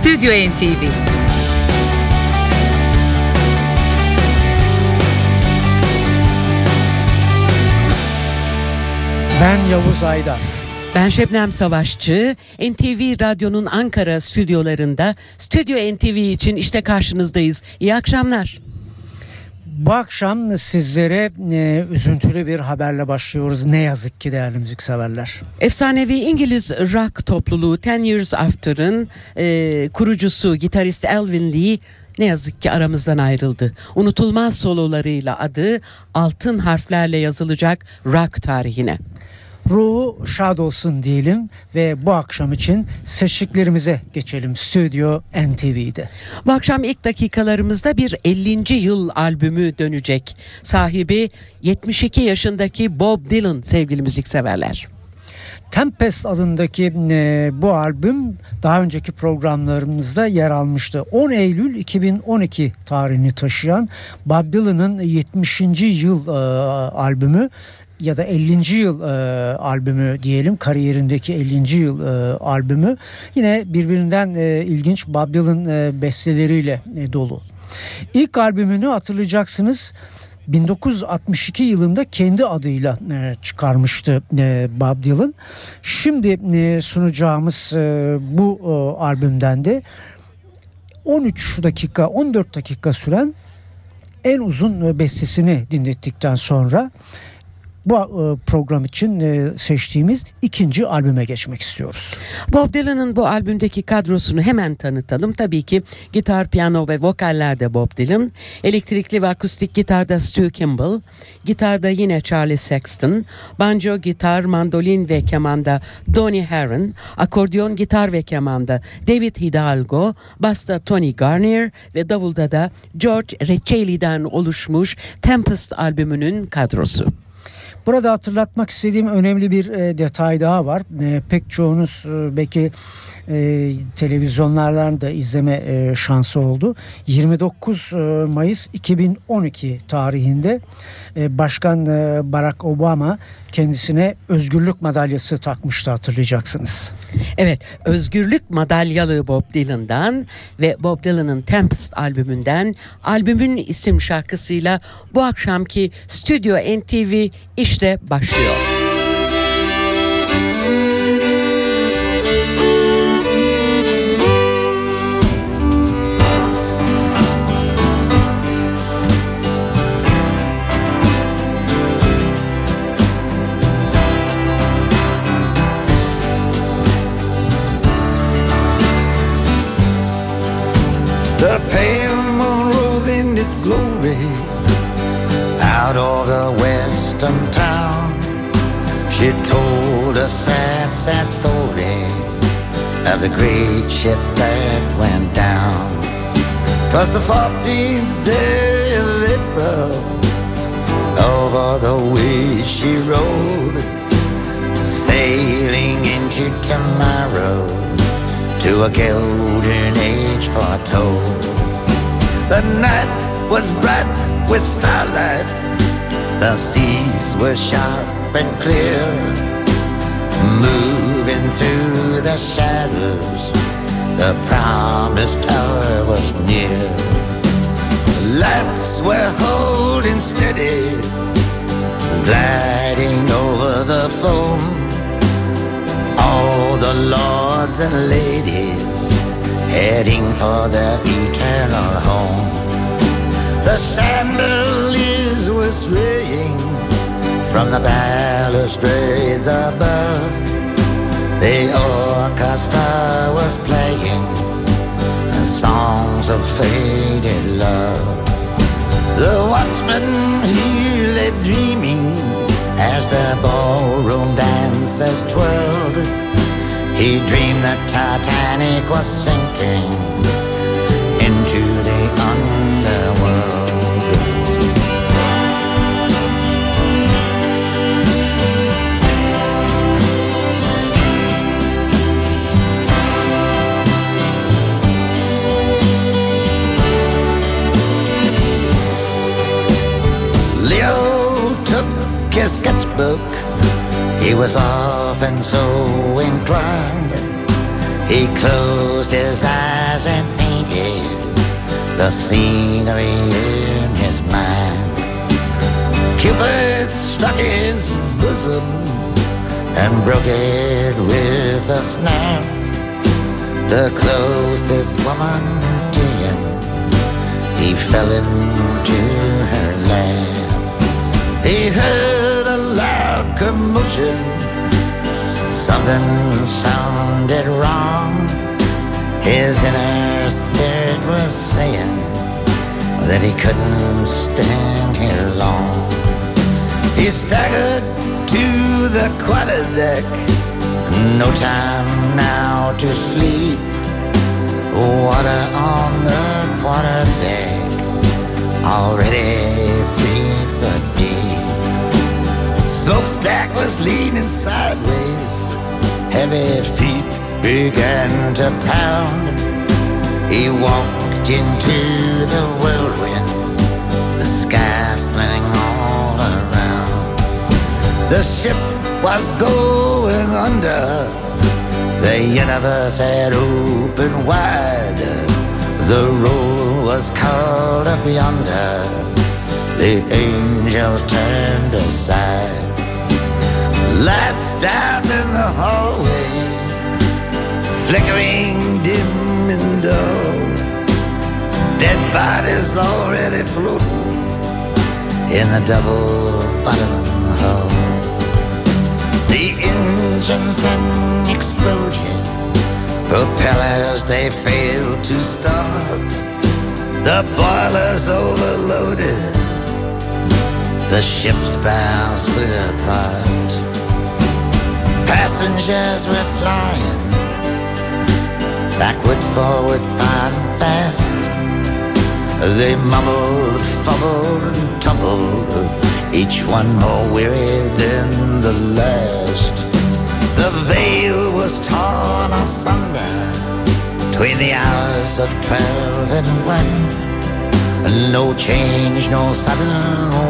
Stüdyo NTV Ben Yavuz Aydar. Ben Şebnem Savaşçı. NTV Radyo'nun Ankara stüdyolarında Stüdyo NTV için işte karşınızdayız. İyi akşamlar. Bu akşam sizlere e, üzüntülü bir haberle başlıyoruz. Ne yazık ki değerli müzikseverler. Efsanevi İngiliz rock topluluğu Ten Years After'ın e, kurucusu gitarist Elvin Lee ne yazık ki aramızdan ayrıldı. Unutulmaz sololarıyla adı altın harflerle yazılacak rock tarihine. Ruhu şad olsun diyelim ve bu akşam için seçtiklerimize geçelim Stüdyo NTV'de. Bu akşam ilk dakikalarımızda bir 50. yıl albümü dönecek. Sahibi 72 yaşındaki Bob Dylan sevgili müzikseverler. Tempest adındaki e, bu albüm daha önceki programlarımızda yer almıştı. 10 Eylül 2012 tarihini taşıyan Bob Dylan'ın 70. yıl e, albümü ya da 50. yıl e, albümü diyelim kariyerindeki 50. yıl e, albümü yine birbirinden e, ilginç Bob Dylan e, besteleriyle e, dolu. İlk albümünü hatırlayacaksınız 1962 yılında kendi adıyla e, çıkarmıştı e, Bob Dylan. Şimdi e, sunacağımız e, bu e, albümden de 13 dakika 14 dakika süren en uzun e, bestesini dinlettikten sonra bu e, program için e, seçtiğimiz ikinci albüme geçmek istiyoruz. Bob Dylan'ın bu albümdeki kadrosunu hemen tanıtalım. Tabii ki gitar, piyano ve vokallerde Bob Dylan, elektrikli ve akustik gitarda Stu Kimball, gitarda yine Charlie Sexton, banjo, gitar, mandolin ve kemanda Donny Herron, akordeon, gitar ve kemanda David Hidalgo, basta Tony Garnier ve davulda da George Receli'den oluşmuş Tempest albümünün kadrosu. Burada hatırlatmak istediğim önemli bir e, detay daha var. E, pek çoğunuz e, belki televizyonlardan da izleme şansı oldu. 29 e, Mayıs 2012 tarihinde Başkan Barack Obama kendisine özgürlük madalyası takmıştı hatırlayacaksınız. Evet, özgürlük madalyalı Bob Dylan'dan ve Bob Dylan'ın Tempest albümünden albümün isim şarkısıyla bu akşamki Stüdyo NTV işte başlıyor. Western town. She told a sad, sad story of the great ship that went down. 'Twas the 14th day of April. Over the way she rode, sailing into tomorrow to a golden age foretold. The night was bright with starlight, the seas were sharp and clear, moving through the shadows. The promised hour was near. Lights were holding steady, gliding over the foam all the lords and ladies heading for their eternal home. The chandeliers were swaying from the balustrades above. The orchestra was playing the songs of faded love. The watchman he lay dreaming as the ballroom dancers twirled. He dreamed that Titanic was sinking sketchbook. He was often so inclined. He closed his eyes and painted the scenery in his mind. Cupid struck his bosom and broke it with a snap. The closest woman to him, he fell into her lap. He heard commotion. Something sounded wrong. His inner spirit was saying that he couldn't stand here long. He staggered to the quarter deck. No time now to sleep. Water on the quarterdeck, already three foot. The smokestack was leaning sideways. Heavy feet began to pound. He walked into the whirlwind, the sky splitting all around. The ship was going under. The universe had opened wide. The roll was called up yonder. The angels turned aside. Lights down in the hallway, flickering dim and dull. Dead bodies already floating in the double bottom hull. The engines then exploded, propellers they failed to start. The boilers overloaded, the ship's bow split apart. Passengers were flying backward, forward, and fast. They mumbled, fumbled, and tumbled, each one more weary than the last. The veil was torn asunder between the hours of twelve and one. No change, no sudden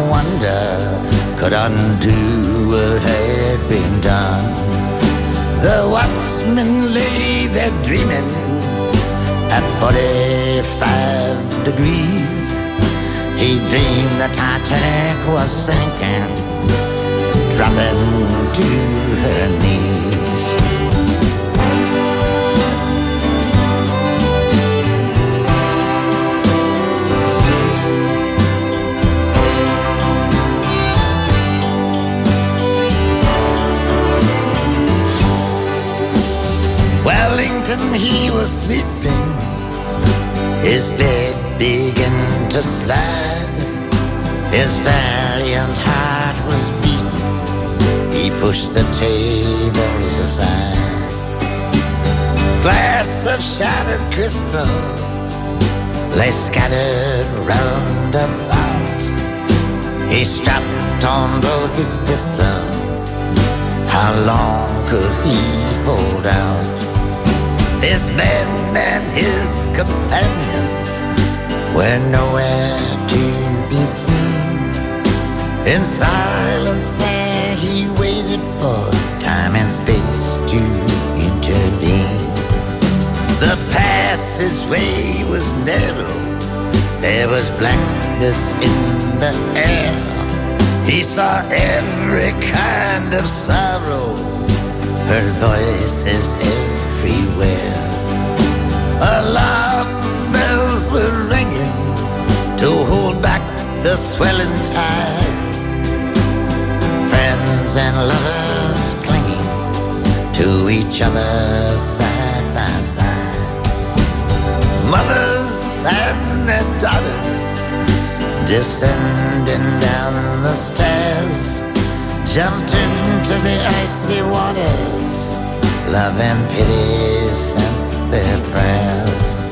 wonder could undo what had been done. The watchman lay there dreaming at 45 degrees. He dreamed the Titanic was sinking, dropping to her knees. Wellington, he was sleeping. His bed began to slide. His valiant heart was beating. He pushed the tables aside. Glass of shattered crystal lay scattered round about. He strapped on both his pistols. How long could he hold out? This man and his companions were nowhere to be seen. In silence there he waited for time and space to intervene. The passageway was narrow, there was blackness in the air. He saw every kind of sorrow, heard voices everywhere. Alarm bells were ringing to hold back the swelling tide. Friends and lovers clinging to each other side by side. Mothers and their daughters descending down the stairs jumped into the icy waters. Love and pity sent their prayers.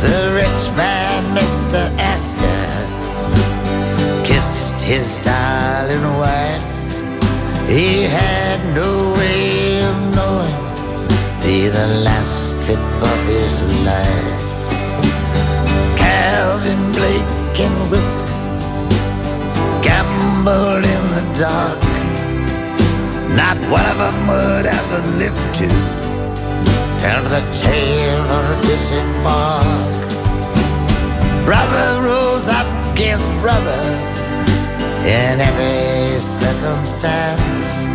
The rich man, Mr. Astor, kissed his darling wife. He had no way of knowing be the last trip of his life. Calvin Blake and Wilson gambled in the dark. Not one of them would ever live to turned the tail or disembark. Brother rose up against brother in every circumstance.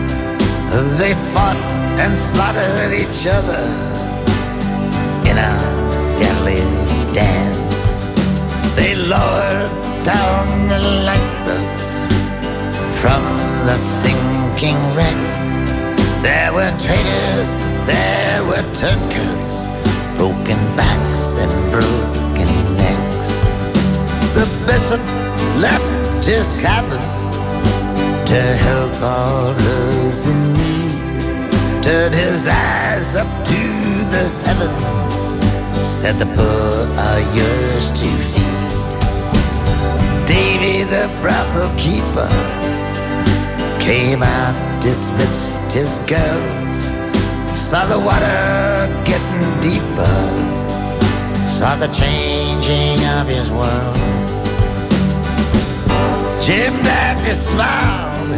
They fought and slaughtered each other in a deadly dance. They lowered down the lifeboats from the sinking wreck. There were traitors, there were turncoats, broken backs and broken necks. The bishop left his cabin to help all those in need. Turned his eyes up to the heavens, said the poor are yours to feed. Davy the brothel keeper came out, dismissed his girls, saw the water getting deeper, saw the changing of his world. Jim Dandy smiled,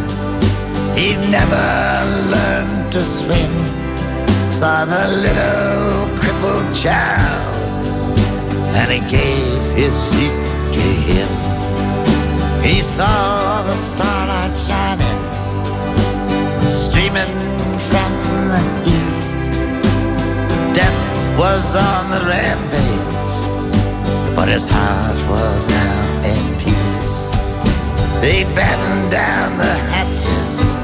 he'd never learned to swim, saw the little crippled child, and he gave his seat to him. He saw the starlight shining streaming from the east. Death was on the rampage, but his heart was now at peace. They battened down the hatches,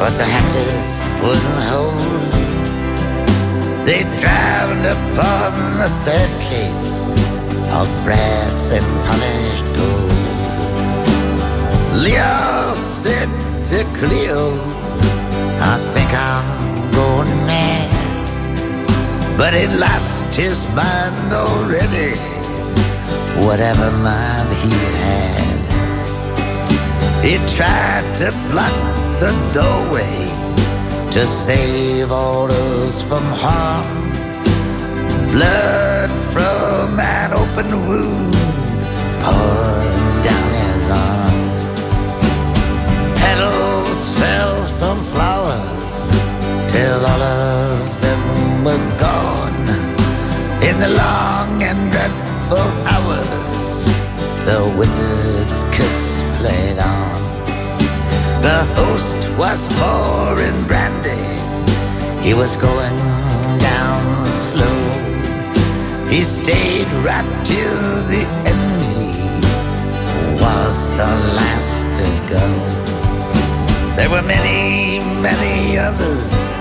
but the hatches wouldn't hold. They drowned upon the staircase of brass and polished gold. Leo said to Cleo, I think I'm going mad. But he lost his mind already, whatever mind he had. He tried to block the doorway to save all those from harm. Blood from an open wound poured till all of them were gone. In the long and dreadful hours, the wizard's kiss played on. The host was pouring brandy. He was going down slow. He stayed right till the end. He was the last to go. There were many, many others,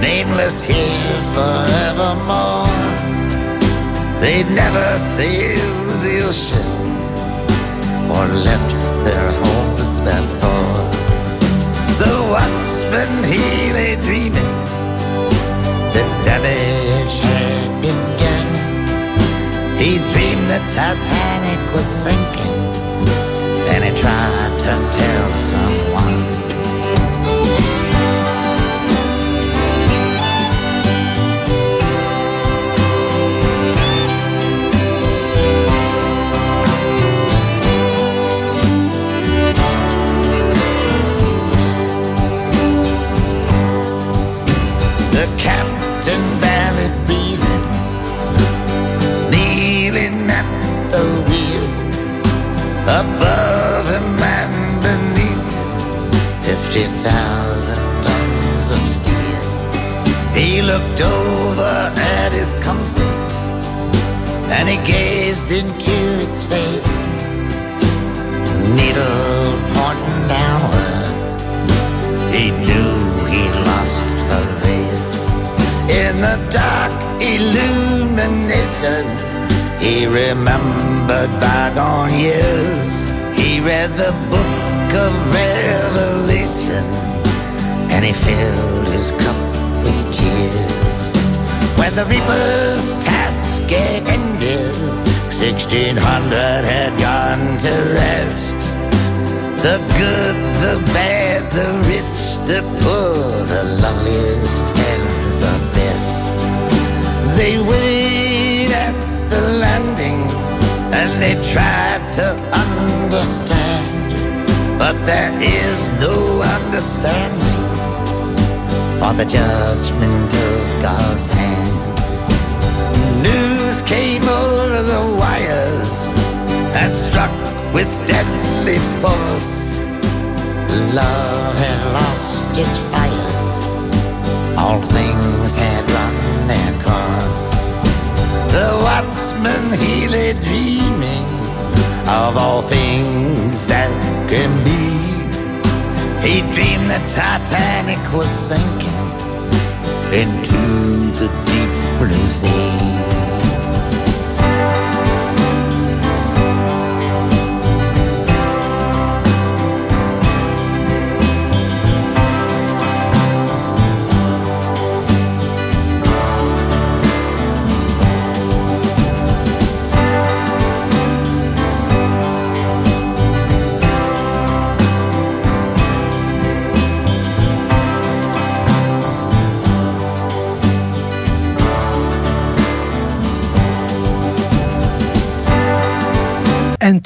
nameless here forevermore. They'd never sailed the ocean or left their homes before. The watchman he lay dreaming, the damage had done. He dreamed the Titanic was sinking, tried to tell someone. He remembered bygone years. He read the book of Revelation, and he filled his cup with tears. When the Reaper's task ended, 1600 had gone to rest. The good, the bad, the rich, the poor, the loveliest and the best. They waited tried to understand, but there is no understanding. for the judgment of God's hand. News came over the wires and struck with deadly force. Love had lost its fires, all things had run their course. The watchman he lay dreaming of all things that can be. He dreamed the Titanic was sinking into the deep blue sea.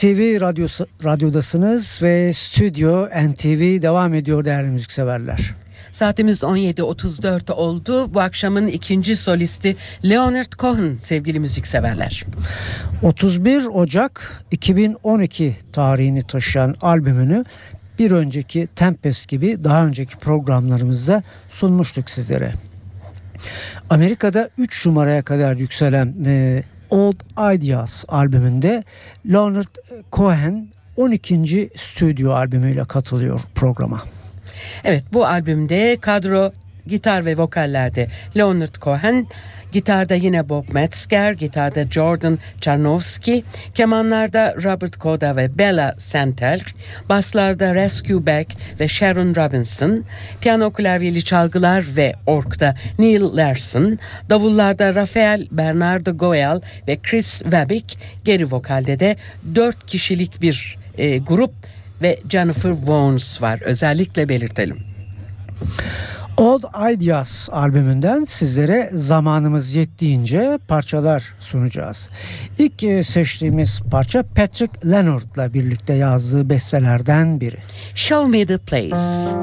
NTV radyosu, radyodasınız ve stüdyo NTV devam ediyor değerli müzikseverler. Saatimiz 17.34 oldu. Bu akşamın ikinci solisti Leonard Cohen sevgili müzikseverler. 31 Ocak 2012 tarihini taşıyan albümünü bir önceki Tempest gibi daha önceki programlarımızda sunmuştuk sizlere. Amerika'da 3 numaraya kadar yükselen e, Old Ideas albümünde Leonard Cohen 12. stüdyo albümüyle katılıyor programa. Evet bu albümde kadro gitar ve vokallerde Leonard Cohen, gitarda yine Bob Metzger, gitarda Jordan Charnovsky, kemanlarda Robert Koda ve Bella Santel, baslarda Rescue Beck ve Sharon Robinson, piyano klavyeli çalgılar ve orkta Neil Larson, davullarda Rafael Bernardo Goyal ve Chris Wabik, geri vokalde de dört kişilik bir e, grup ve Jennifer Vaughns var özellikle belirtelim. Old Ideas albümünden sizlere zamanımız yettiğince parçalar sunacağız. İlk e, seçtiğimiz parça Patrick Leonard'la birlikte yazdığı bestelerden biri. Show Me The Place.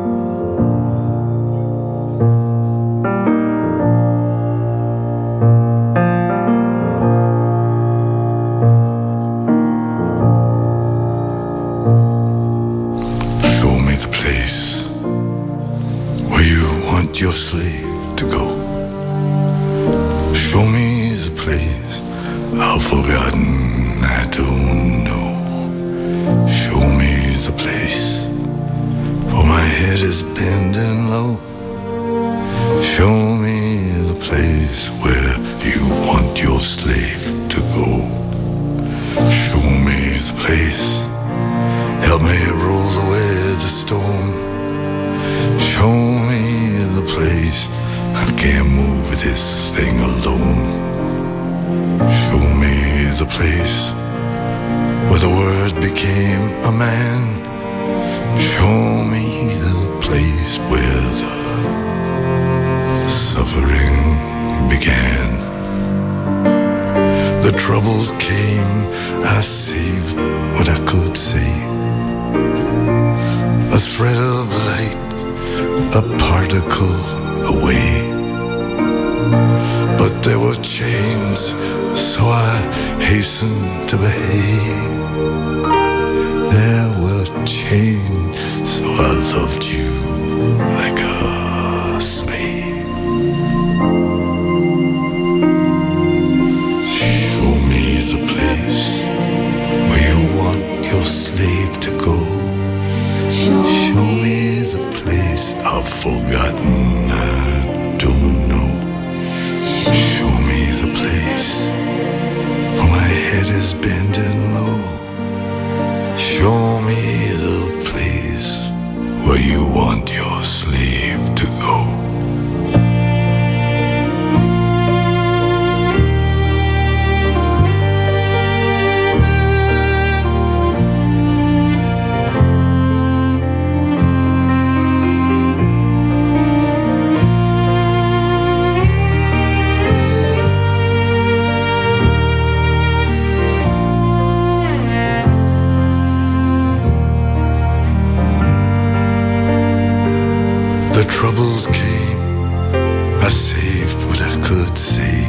could see.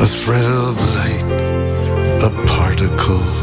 A thread of light, a particle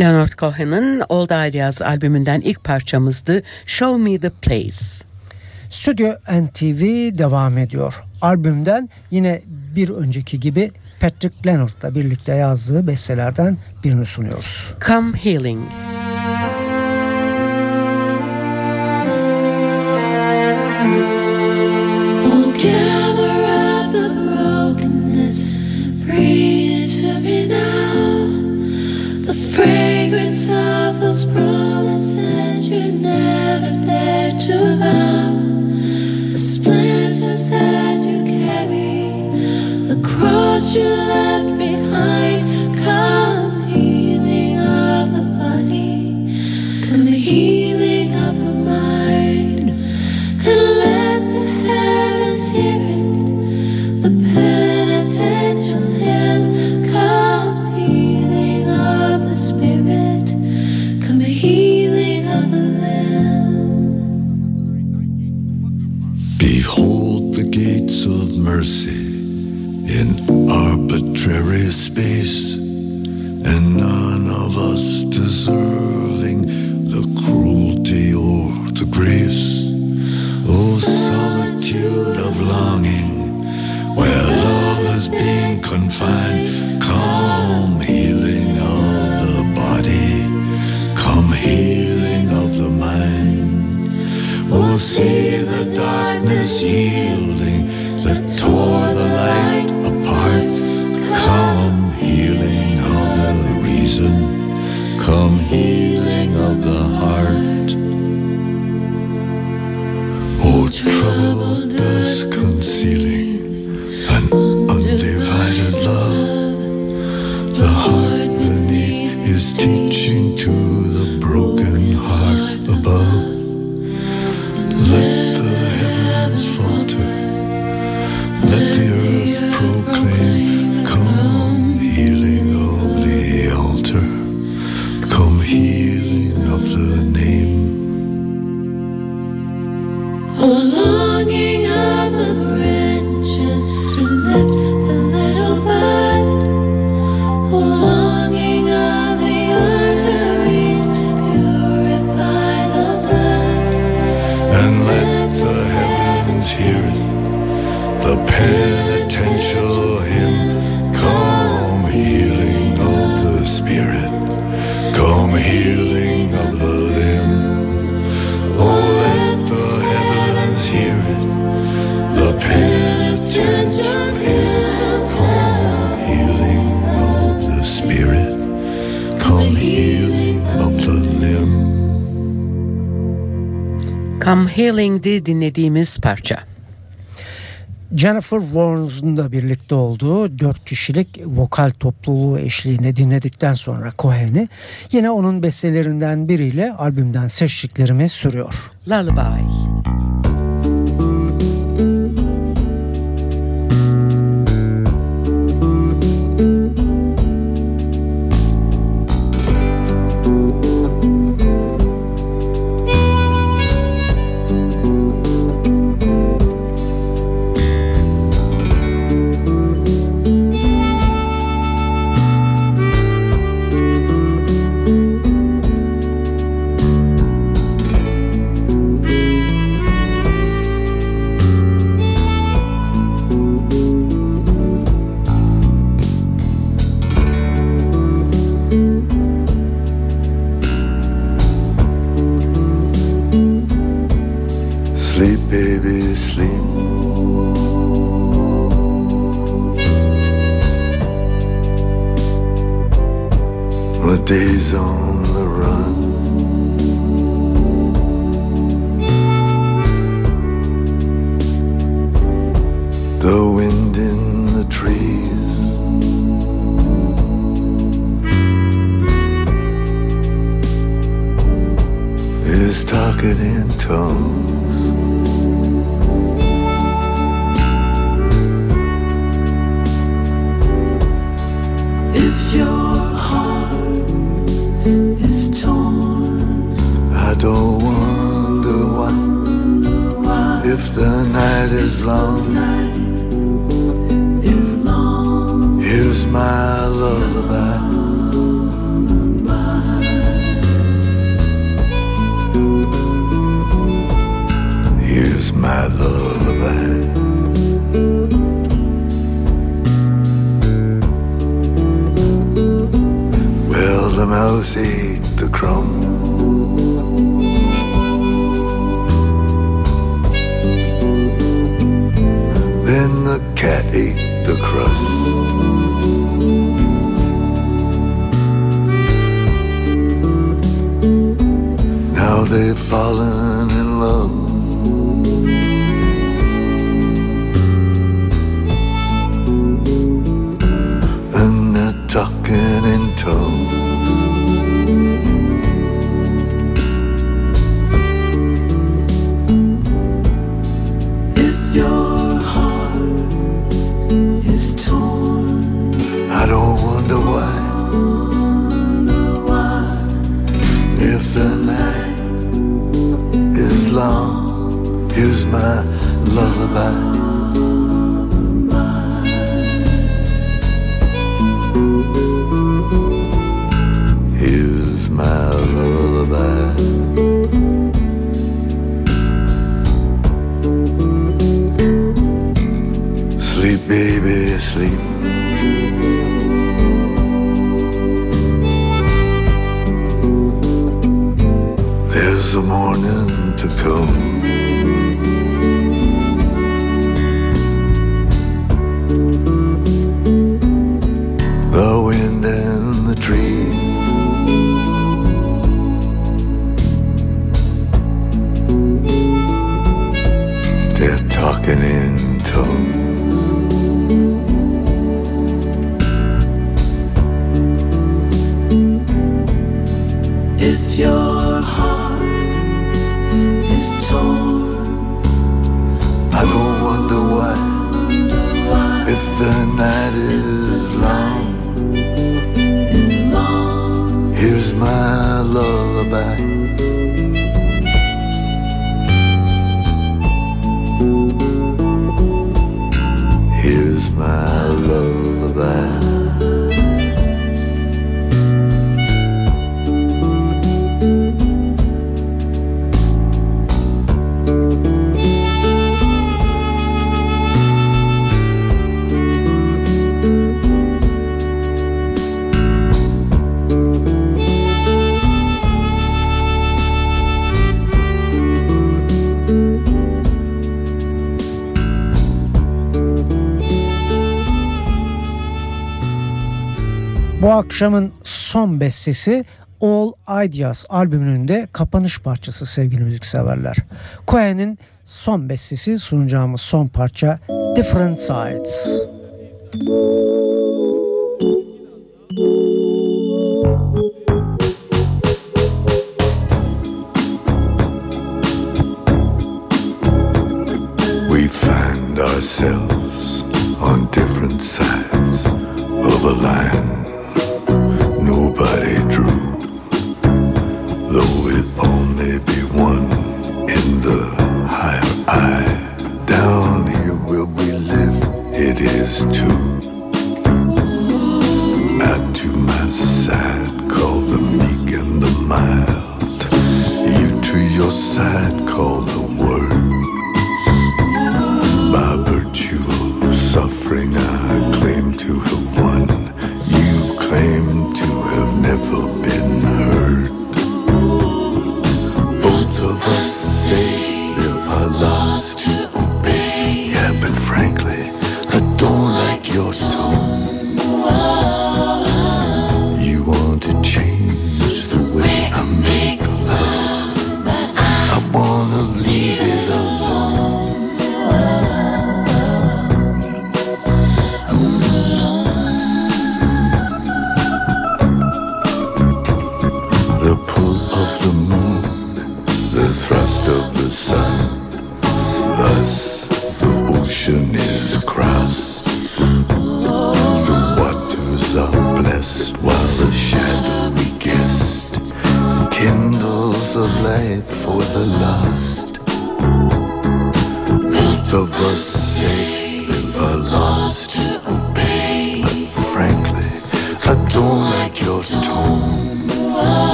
Leonard Cohen'ın Old Ideas albümünden ilk parçamızdı Show Me The Place. Stüdyo NTV devam ediyor. Albümden yine bir önceki gibi Patrick Leonard'la birlikte yazdığı bestelerden birini sunuyoruz. Come Healing. Come Healing. never I'm Healing'di dinlediğimiz parça. Jennifer Warnes'un da birlikte olduğu dört kişilik vokal topluluğu eşliğinde dinledikten sonra Cohen'i yine onun bestelerinden biriyle albümden seçtiklerimi sürüyor. Lullaby. if the night is long. Here's my lullaby. Here's my lullaby. Well, the mousey cat ate the crust. Now they've fallen Bu akşamın son bestesi All Ideas albümünün de kapanış parçası sevgili müzikseverler. Cohen'in son bestesi sunacağımız son parça Different Sides. We found ourselves on different sides of a line forbidden.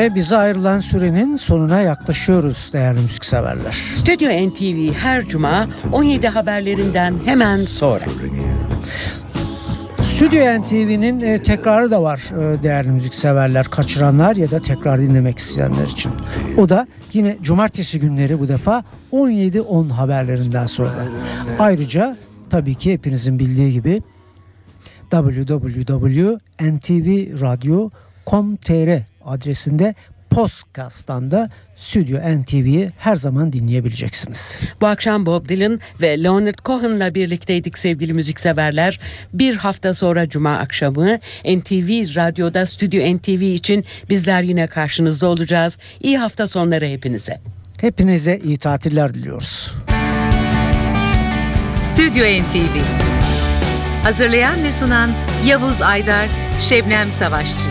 İşte bize ayrılan sürenin sonuna yaklaşıyoruz değerli müzikseverler. Stüdyo NTV her cuma 17 haberlerinden hemen sonra. Stüdyo NTV'nin e, tekrarı da var e, değerli müzikseverler, kaçıranlar ya da tekrar dinlemek isteyenler için. O da yine cumartesi günleri bu defa 17-10 haberlerinden sonra. Ayrıca tabii ki hepinizin bildiği gibi www.ntvradio.com.tr adresinde Podcast'tan da Stüdyo NTV'yi her zaman dinleyebileceksiniz. Bu akşam Bob Dylan ve Leonard Cohen'la birlikteydik sevgili müzikseverler. Bir hafta sonra Cuma akşamı NTV Radyo'da Stüdyo NTV için bizler yine karşınızda olacağız. İyi hafta sonları hepinize. Hepinize iyi tatiller diliyoruz. Stüdyo NTV Hazırlayan ve sunan Yavuz Aydar, Şebnem Savaşçı